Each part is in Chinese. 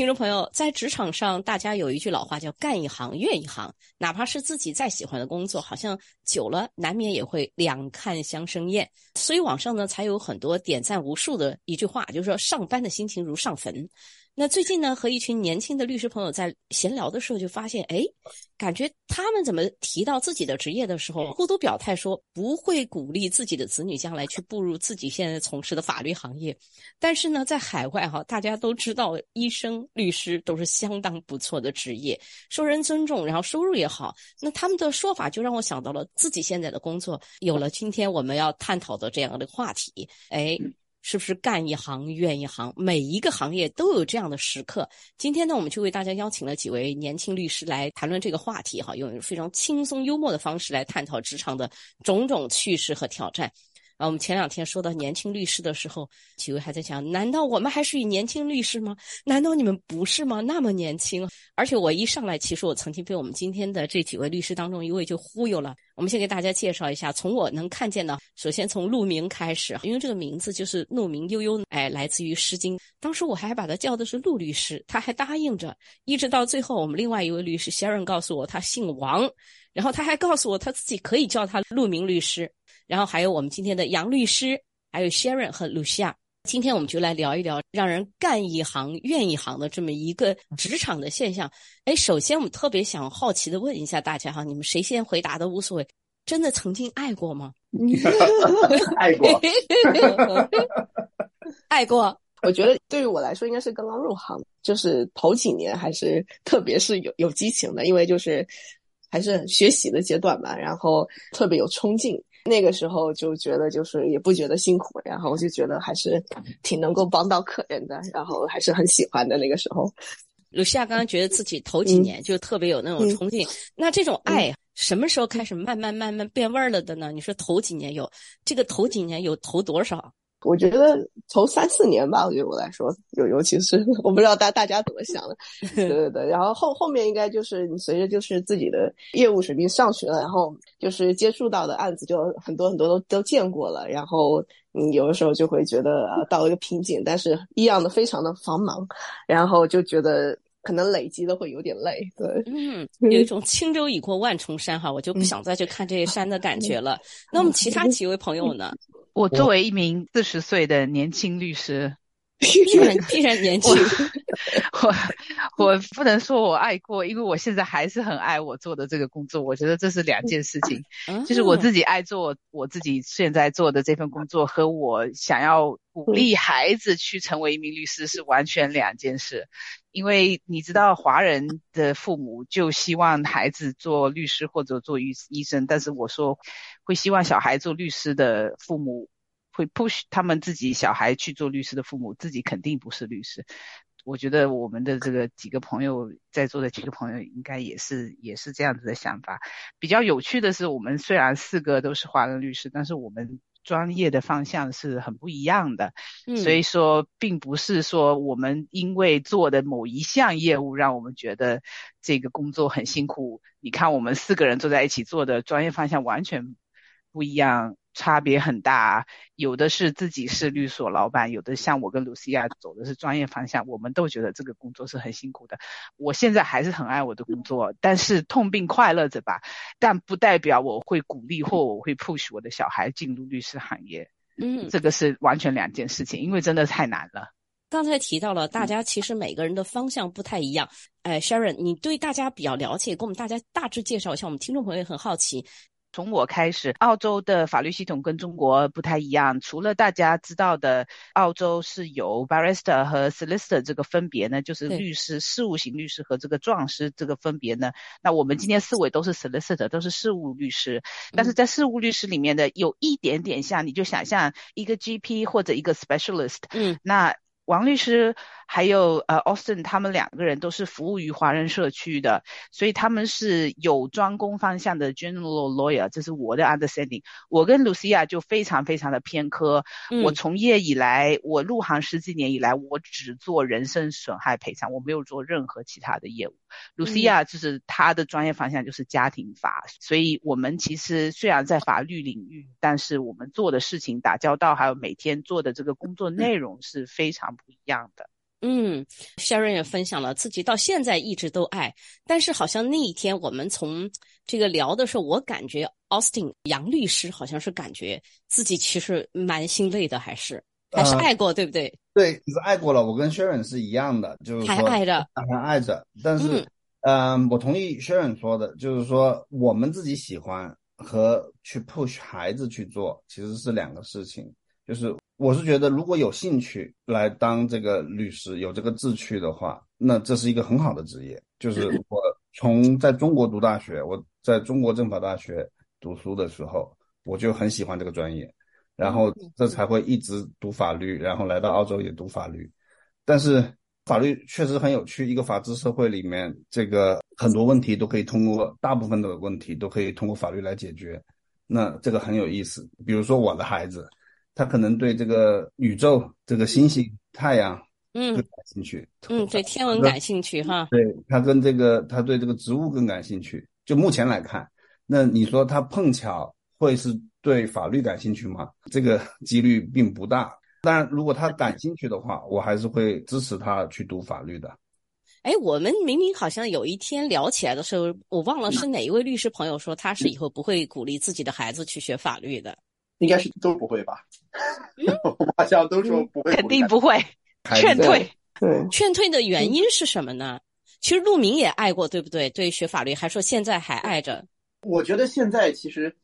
听众朋友，在职场上，大家有一句老话叫“干一行怨一行”，哪怕是自己再喜欢的工作，好像久了难免也会两看相生厌。所以网上呢，才有很多点赞无数的一句话，就是说上班的心情如上坟。那最近呢，和一群年轻的律师朋友在闲聊的时候，就发现，哎，感觉他们怎么提到自己的职业的时候，都表态说不会鼓励自己的子女将来去步入自己现在从事的法律行业。但是呢，在海外哈，大家都知道，医生、律师都是相当不错的职业，受人尊重，然后收入也好。那他们的说法就让我想到了自己现在的工作，有了今天我们要探讨的这样的话题，哎。是不是干一行怨一行？每一个行业都有这样的时刻。今天呢，我们就为大家邀请了几位年轻律师来谈论这个话题，哈，用非常轻松幽默的方式来探讨职场的种种趣事和挑战。啊，我们前两天说到年轻律师的时候，几位还在讲：难道我们还属于年轻律师吗？难道你们不是吗？那么年轻，而且我一上来，其实我曾经被我们今天的这几位律师当中一位就忽悠了。我们先给大家介绍一下，从我能看见的，首先从陆明开始，因为这个名字就是陆明悠悠，哎，来自于《诗经》。当时我还把他叫的是陆律师，他还答应着，一直到最后，我们另外一位律师 Sharon 告诉我他姓王，然后他还告诉我他自己可以叫他陆明律师。然后还有我们今天的杨律师，还有 Sharon 和 Lucia。今天我们就来聊一聊让人干一行怨一行的这么一个职场的现象。哎，首先我们特别想好奇的问一下大家哈，你们谁先回答都无所谓。真的曾经爱过吗？爱过，爱过。我觉得对于我来说，应该是刚刚入行，就是头几年还是特别是有有激情的，因为就是还是学习的阶段嘛，然后特别有冲劲。那个时候就觉得就是也不觉得辛苦，然后我就觉得还是挺能够帮到客人的，然后还是很喜欢的那个时候。鲁西亚刚刚觉得自己头几年就特别有那种冲劲，那这种爱什么时候开始慢慢慢慢变味儿了的呢？你说头几年有这个头几年有投多少？我觉得头三四年吧，我觉得我来说，尤尤其是 我不知道大大家怎么想的，对对对。然后后后面应该就是你随着就是自己的业务水平上去了，然后就是接触到的案子就很多很多都都见过了，然后你有的时候就会觉得到了一个瓶颈，但是一样的非常的繁忙，然后就觉得可能累积的会有点累，对，嗯，有一种轻舟已过万重山哈，我就不想再去看这些山的感觉了。那么其他几位朋友呢？我作为一名四十岁的年轻律师，依然 依然年轻。我我不能说我爱过，因为我现在还是很爱我做的这个工作。我觉得这是两件事情，就是我自己爱做我自己现在做的这份工作，和我想要鼓励孩子去成为一名律师是完全两件事。因为你知道，华人的父母就希望孩子做律师或者做医医生，但是我说会希望小孩做律师的父母会 push 他们自己小孩去做律师的父母，自己肯定不是律师。我觉得我们的这个几个朋友在座的几个朋友应该也是也是这样子的想法。比较有趣的是，我们虽然四个都是华人律师，但是我们。专业的方向是很不一样的，所以说并不是说我们因为做的某一项业务让我们觉得这个工作很辛苦。你看我们四个人坐在一起做的专业方向完全不一样。差别很大，有的是自己是律所老板，有的像我跟露西亚走的是专业方向，我们都觉得这个工作是很辛苦的。我现在还是很爱我的工作，但是痛并快乐着吧。但不代表我会鼓励或我会 push 我的小孩进入律师行业。嗯，这个是完全两件事情，因为真的太难了。刚才提到了，大家其实每个人的方向不太一样。哎，Sharon，你对大家比较了解，给我们大家大致介绍一下，我们听众朋友也很好奇。从我开始，澳洲的法律系统跟中国不太一样。除了大家知道的，澳洲是有 barrister 和 solicitor 这个分别呢，就是律师、事务型律师和这个状师这个分别呢。那我们今天四位都是 solicitor，都是事务律师。但是在事务律师里面的有一点点像，你就想象一个 GP 或者一个 specialist。嗯，那王律师。还有呃，Austin 他们两个人都是服务于华人社区的，所以他们是有专攻方向的 general lawyer，这是我的 understanding。我跟 Lucia 就非常非常的偏科。我从业以来，我入行十几年以来，我只做人身损害赔偿，我没有做任何其他的业务。Lucia 就是他的专业方向就是家庭法，所以我们其实虽然在法律领域，但是我们做的事情、打交道，还有每天做的这个工作内容是非常不一样的。嗯，Sharon 也分享了自己到现在一直都爱，但是好像那一天我们从这个聊的时候，我感觉 Austin 杨律师好像是感觉自己其实蛮心累的，还是还是爱过，对不对？对，是爱过了。我跟 Sharon 是一样的，就是还爱着，还爱着。但是，嗯，我同意 Sharon 说的，就是说我们自己喜欢和去 push 孩子去做，其实是两个事情。就是我是觉得，如果有兴趣来当这个律师，有这个志趣的话，那这是一个很好的职业。就是我从在中国读大学，我在中国政法大学读书的时候，我就很喜欢这个专业，然后这才会一直读法律，然后来到澳洲也读法律。但是法律确实很有趣，一个法治社会里面，这个很多问题都可以通过，大部分的问题都可以通过法律来解决。那这个很有意思。比如说我的孩子。他可能对这个宇宙、这个星星、太阳，嗯，更感兴趣。嗯，对天文感兴趣哈。对他跟这个，他对这个植物更感兴趣。就目前来看，那你说他碰巧会是对法律感兴趣吗？这个几率并不大。当然，如果他感兴趣的话，我还是会支持他去读法律的。哎，我们明明好像有一天聊起来的时候，我忘了是哪一位律师朋友说他是以后不会鼓励自己的孩子去学法律的。应该是都不会吧？我好像都说不会，肯定不会，劝退。对，劝退的原因是什么呢？其实陆明也爱过，对不对？对，学法律还说现在还爱着。我觉得现在其实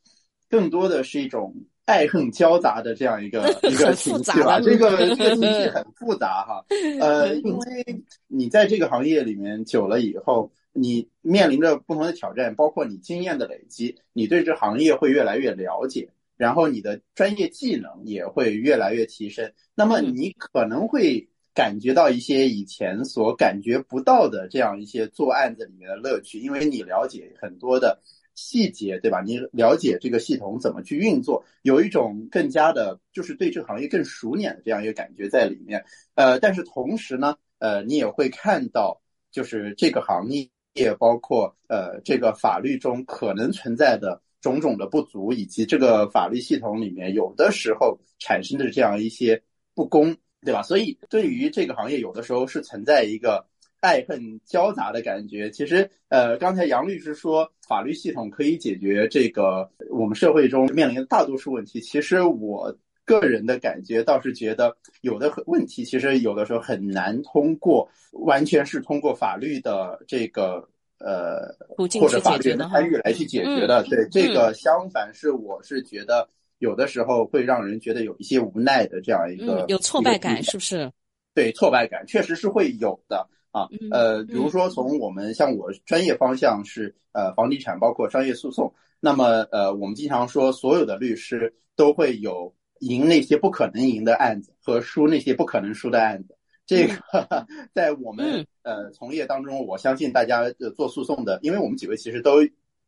更多的是一种爱恨交杂的这样一个 一个情绪吧。这个这个情绪 很复杂哈。呃，因为你在这个行业里面久了以后，你面临着不同的挑战，包括你经验的累积，你对这行业会越来越了解。然后你的专业技能也会越来越提升，那么你可能会感觉到一些以前所感觉不到的这样一些做案子里面的乐趣，因为你了解很多的细节，对吧？你了解这个系统怎么去运作，有一种更加的，就是对这个行业更熟稔的这样一个感觉在里面。呃，但是同时呢，呃，你也会看到，就是这个行业，包括呃这个法律中可能存在的。种种的不足，以及这个法律系统里面有的时候产生的这样一些不公，对吧？所以对于这个行业，有的时候是存在一个爱恨交杂的感觉。其实，呃，刚才杨律师说法律系统可以解决这个我们社会中面临的大多数问题。其实我个人的感觉倒是觉得，有的问题其实有的时候很难通过完全是通过法律的这个。呃，或者法律的参与来去解决的，对这个相反是，我是觉得有的时候会让人觉得有一些无奈的这样一个有挫败感，是不是？对，挫败感确实是会有的啊。呃，比如说从我们像我专业方向是呃房地产，包括商业诉讼，那么呃我们经常说，所有的律师都会有赢那些不可能赢的案子和输那些不可能输的案子。这个 在我们呃从业当中，我相信大家做诉讼的，因为我们几位其实都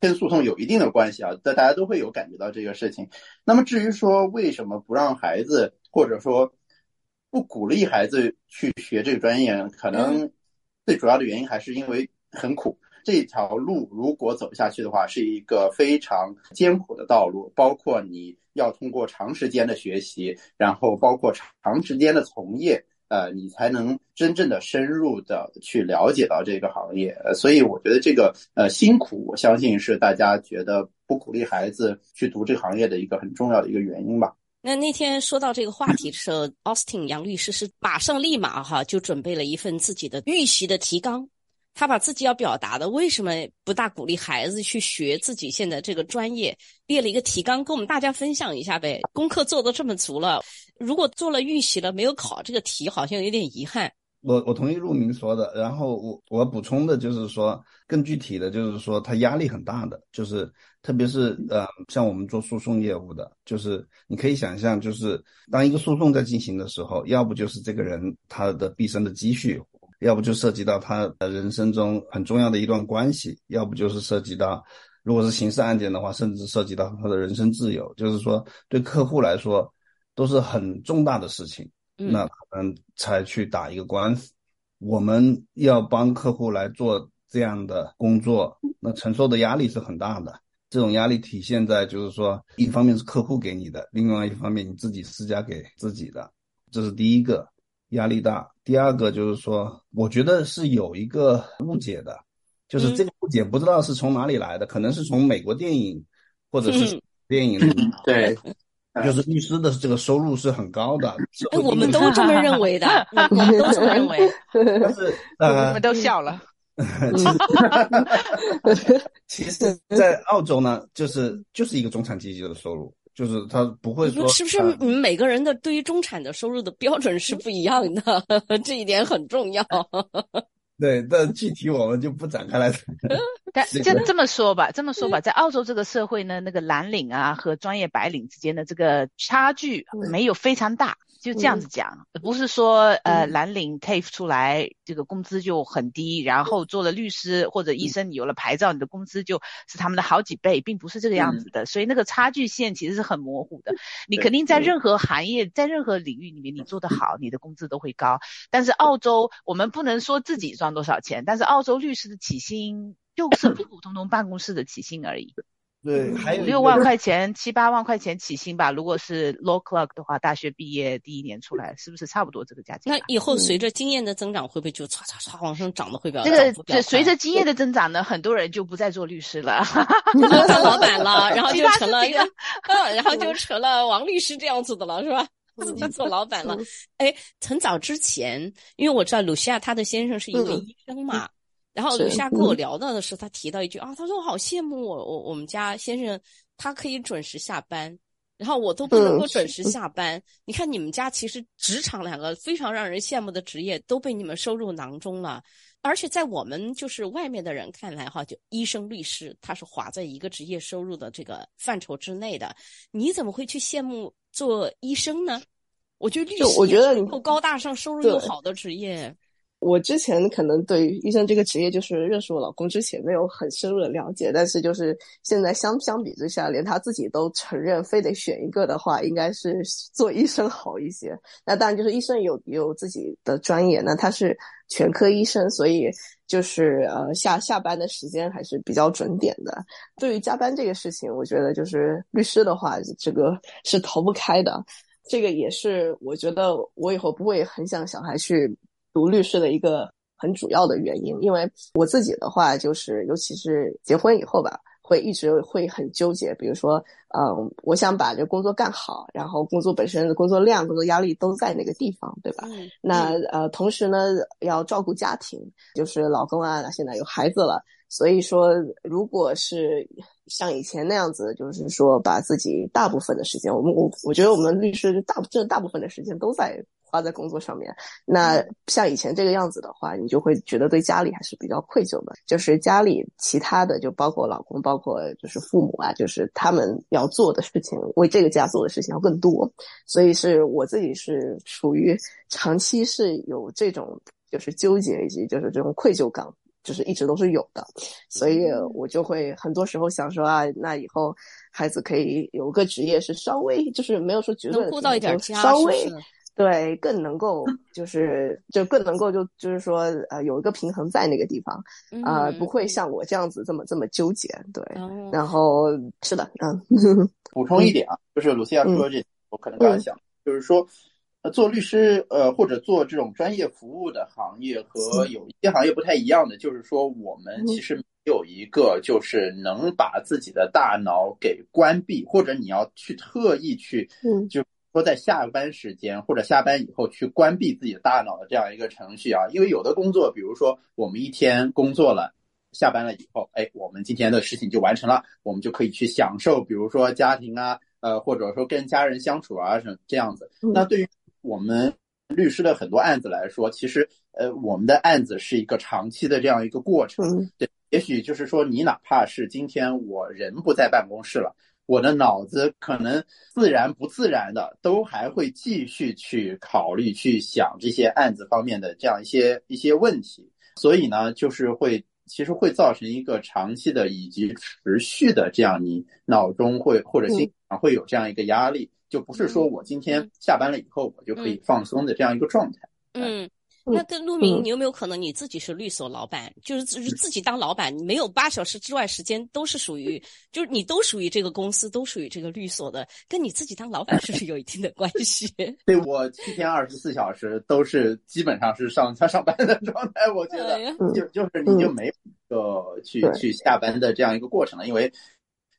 跟诉讼有一定的关系啊，但大家都会有感觉到这个事情。那么至于说为什么不让孩子，或者说不鼓励孩子去学这个专业，可能最主要的原因还是因为很苦。这条路如果走下去的话，是一个非常艰苦的道路，包括你要通过长时间的学习，然后包括长时间的从业。呃，你才能真正的深入的去了解到这个行业，所以我觉得这个呃辛苦，我相信是大家觉得不鼓励孩子去读这个行业的一个很重要的一个原因吧。那那天说到这个话题的时候，Austin 杨律师是马上立马哈就准备了一份自己的预习的提纲。他把自己要表达的为什么不大鼓励孩子去学自己现在这个专业，列了一个提纲，跟我们大家分享一下呗。功课做的这么足了，如果做了预习了没有考这个题，好像有点遗憾。我我同意陆明说的，然后我我补充的就是说，更具体的就是说，他压力很大的，就是特别是呃，像我们做诉讼业务的，就是你可以想象，就是当一个诉讼在进行的时候，要不就是这个人他的毕生的积蓄。要不就涉及到他人生中很重要的一段关系，要不就是涉及到，如果是刑事案件的话，甚至涉及到他的人身自由。就是说，对客户来说都是很重大的事情，那可能才去打一个官司。我们要帮客户来做这样的工作，那承受的压力是很大的。这种压力体现在就是说，一方面是客户给你的，另外一方面你自己施加给自己的，这是第一个。压力大。第二个就是说，我觉得是有一个误解的，就是这个误解不知道是从哪里来的，可能是从美国电影或者是电影里对。就是律师的这个收入是很高的，哎我们都这么认为的，我们都这么认为。但是呃，我们都笑了。其实，在澳洲呢，就是就是一个中产阶级的收入，就是他不会说是不是？你们每个人的对于中产的收入的标准是不一样的，这一点很重要。对，但具体我们就不展开来谈。但这这么说吧，这么说吧，在澳洲这个社会呢，那个蓝领啊和专业白领之间的这个差距没有非常大。就这样子讲，不是说呃蓝领 TAFE 出来这个工资就很低，然后做了律师或者医生，你有了牌照，你的工资就是他们的好几倍，并不是这个样子的。所以那个差距线其实是很模糊的。你肯定在任何行业，在任何领域里面，你做得好，你的工资都会高。但是澳洲，我们不能说自己赚多少钱，但是澳洲律师的起薪就 是普普通通办公室的起薪而已。对，还有六万块钱、七八万块钱起薪吧。如果是 law clerk 的话，大学毕业第一年出来，是不是差不多这个价钱？那以后随着经验的增长，会不会就唰唰唰往上涨的会比较？这个随着经验的增长呢，很多人就不再做律师了，当老板了，然后 就成了一个，然后就成了王律师这样子的了，是吧？自己做老板了。哎，很早之前，因为我知道鲁西亚他的先生是一位医生嘛。然后鲁夏跟我聊到的时候，他提到一句啊，他说我好羡慕我我我们家先生，他可以准时下班，然后我都不能够准时下班。你看你们家其实职场两个非常让人羡慕的职业都被你们收入囊中了，而且在我们就是外面的人看来哈，就医生、律师，他是划在一个职业收入的这个范畴之内的。你怎么会去羡慕做医生呢？我觉得律师我觉得够高大上、收入又好的职业。我之前可能对于医生这个职业，就是认识我老公之前没有很深入的了解，但是就是现在相相比之下，连他自己都承认，非得选一个的话，应该是做医生好一些。那当然就是医生有有自己的专业，那他是全科医生，所以就是呃下下班的时间还是比较准点的。对于加班这个事情，我觉得就是律师的话，这个是逃不开的。这个也是我觉得我以后不会很想小孩去。读律师的一个很主要的原因，因为我自己的话，就是尤其是结婚以后吧，会一直会很纠结。比如说，嗯，我想把这工作干好，然后工作本身的工作量、工作压力都在那个地方，对吧？那呃，同时呢，要照顾家庭，就是老公啊，现在有孩子了，所以说，如果是像以前那样子，就是说把自己大部分的时间，我们我我觉得我们律师大这大部分的时间都在。花在工作上面，那像以前这个样子的话，你就会觉得对家里还是比较愧疚的。就是家里其他的，就包括老公，包括就是父母啊，就是他们要做的事情，为这个家做的事情要更多。所以是我自己是属于长期是有这种就是纠结以及就是这种愧疚感，就是一直都是有的。所以我就会很多时候想说啊，那以后孩子可以有个职业是稍微就是没有说绝对能顾到一点家，稍微。对，更能够 就是就更能够就就是说呃有一个平衡在那个地方，啊不会像我这样子这么这么纠结。对，然后是的，嗯。补充一点啊，就是鲁西亚说这，我可能刚才想，就是说，呃，做律师呃或者做这种专业服务的行业和有一些行业不太一样的，就是说我们其实有一个就是能把自己的大脑给关闭，或者你要去特意去就。说在下班时间或者下班以后去关闭自己的大脑的这样一个程序啊，因为有的工作，比如说我们一天工作了，下班了以后，哎，我们今天的事情就完成了，我们就可以去享受，比如说家庭啊，呃，或者说跟家人相处啊，什这样子。那对于我们律师的很多案子来说，其实呃，我们的案子是一个长期的这样一个过程。对，也许就是说，你哪怕是今天我人不在办公室了。我的脑子可能自然不自然的都还会继续去考虑、去想这些案子方面的这样一些一些问题，所以呢，就是会其实会造成一个长期的以及持续的这样你脑中会或者心上会有这样一个压力，就不是说我今天下班了以后我就可以放松的这样一个状态。嗯。那跟陆明，你有没有可能你自己是律所老板，就是自自己当老板，你没有八小时之外时间都是属于，就是你都属于这个公司，都属于这个律所的，跟你自己当老板是不是有一定的关系？对我七天二十四小时都是基本上是上上班的状态，我觉得就就是你就没有一个去去下班的这样一个过程了，因为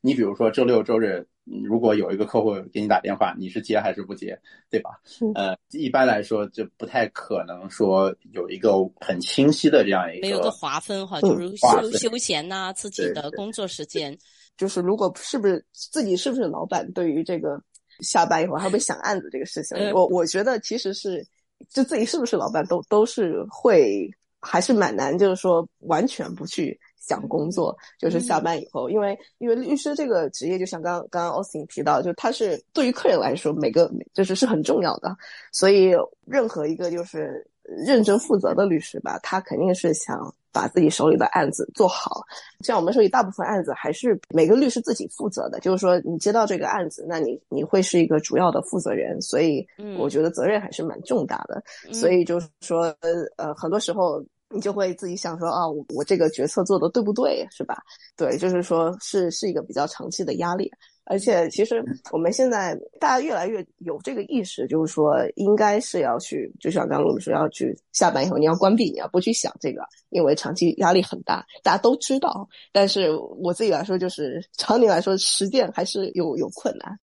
你比如说周六周日。如果有一个客户给你打电话，你是接还是不接，对吧？呃，一般来说就不太可能说有一个很清晰的这样一个没有个划分哈，就是休休闲呐，自己的工作时间。就是如果是不是自己是不是老板，对于这个下班以后还会想案子这个事情，我我觉得其实是就自己是不是老板都都是会还是蛮难，就是说完全不去。想工作就是下班以后，因为因为律师这个职业，就像刚刚刚 Austin 提到，就他是对于客人来说，每个就是是很重要的，所以任何一个就是认真负责的律师吧，他肯定是想把自己手里的案子做好。像我们手里大部分案子还是每个律师自己负责的，就是说你接到这个案子，那你你会是一个主要的负责人，所以我觉得责任还是蛮重大的。所以就是说，呃，很多时候。你就会自己想说啊，我我这个决策做的对不对，是吧？对，就是说是是一个比较长期的压力，而且其实我们现在大家越来越有这个意识，就是说应该是要去，就像刚刚我们说要去下班以后你要关闭，你要不去想这个，因为长期压力很大，大家都知道。但是我自己来说，就是常年来说实践还是有有困难。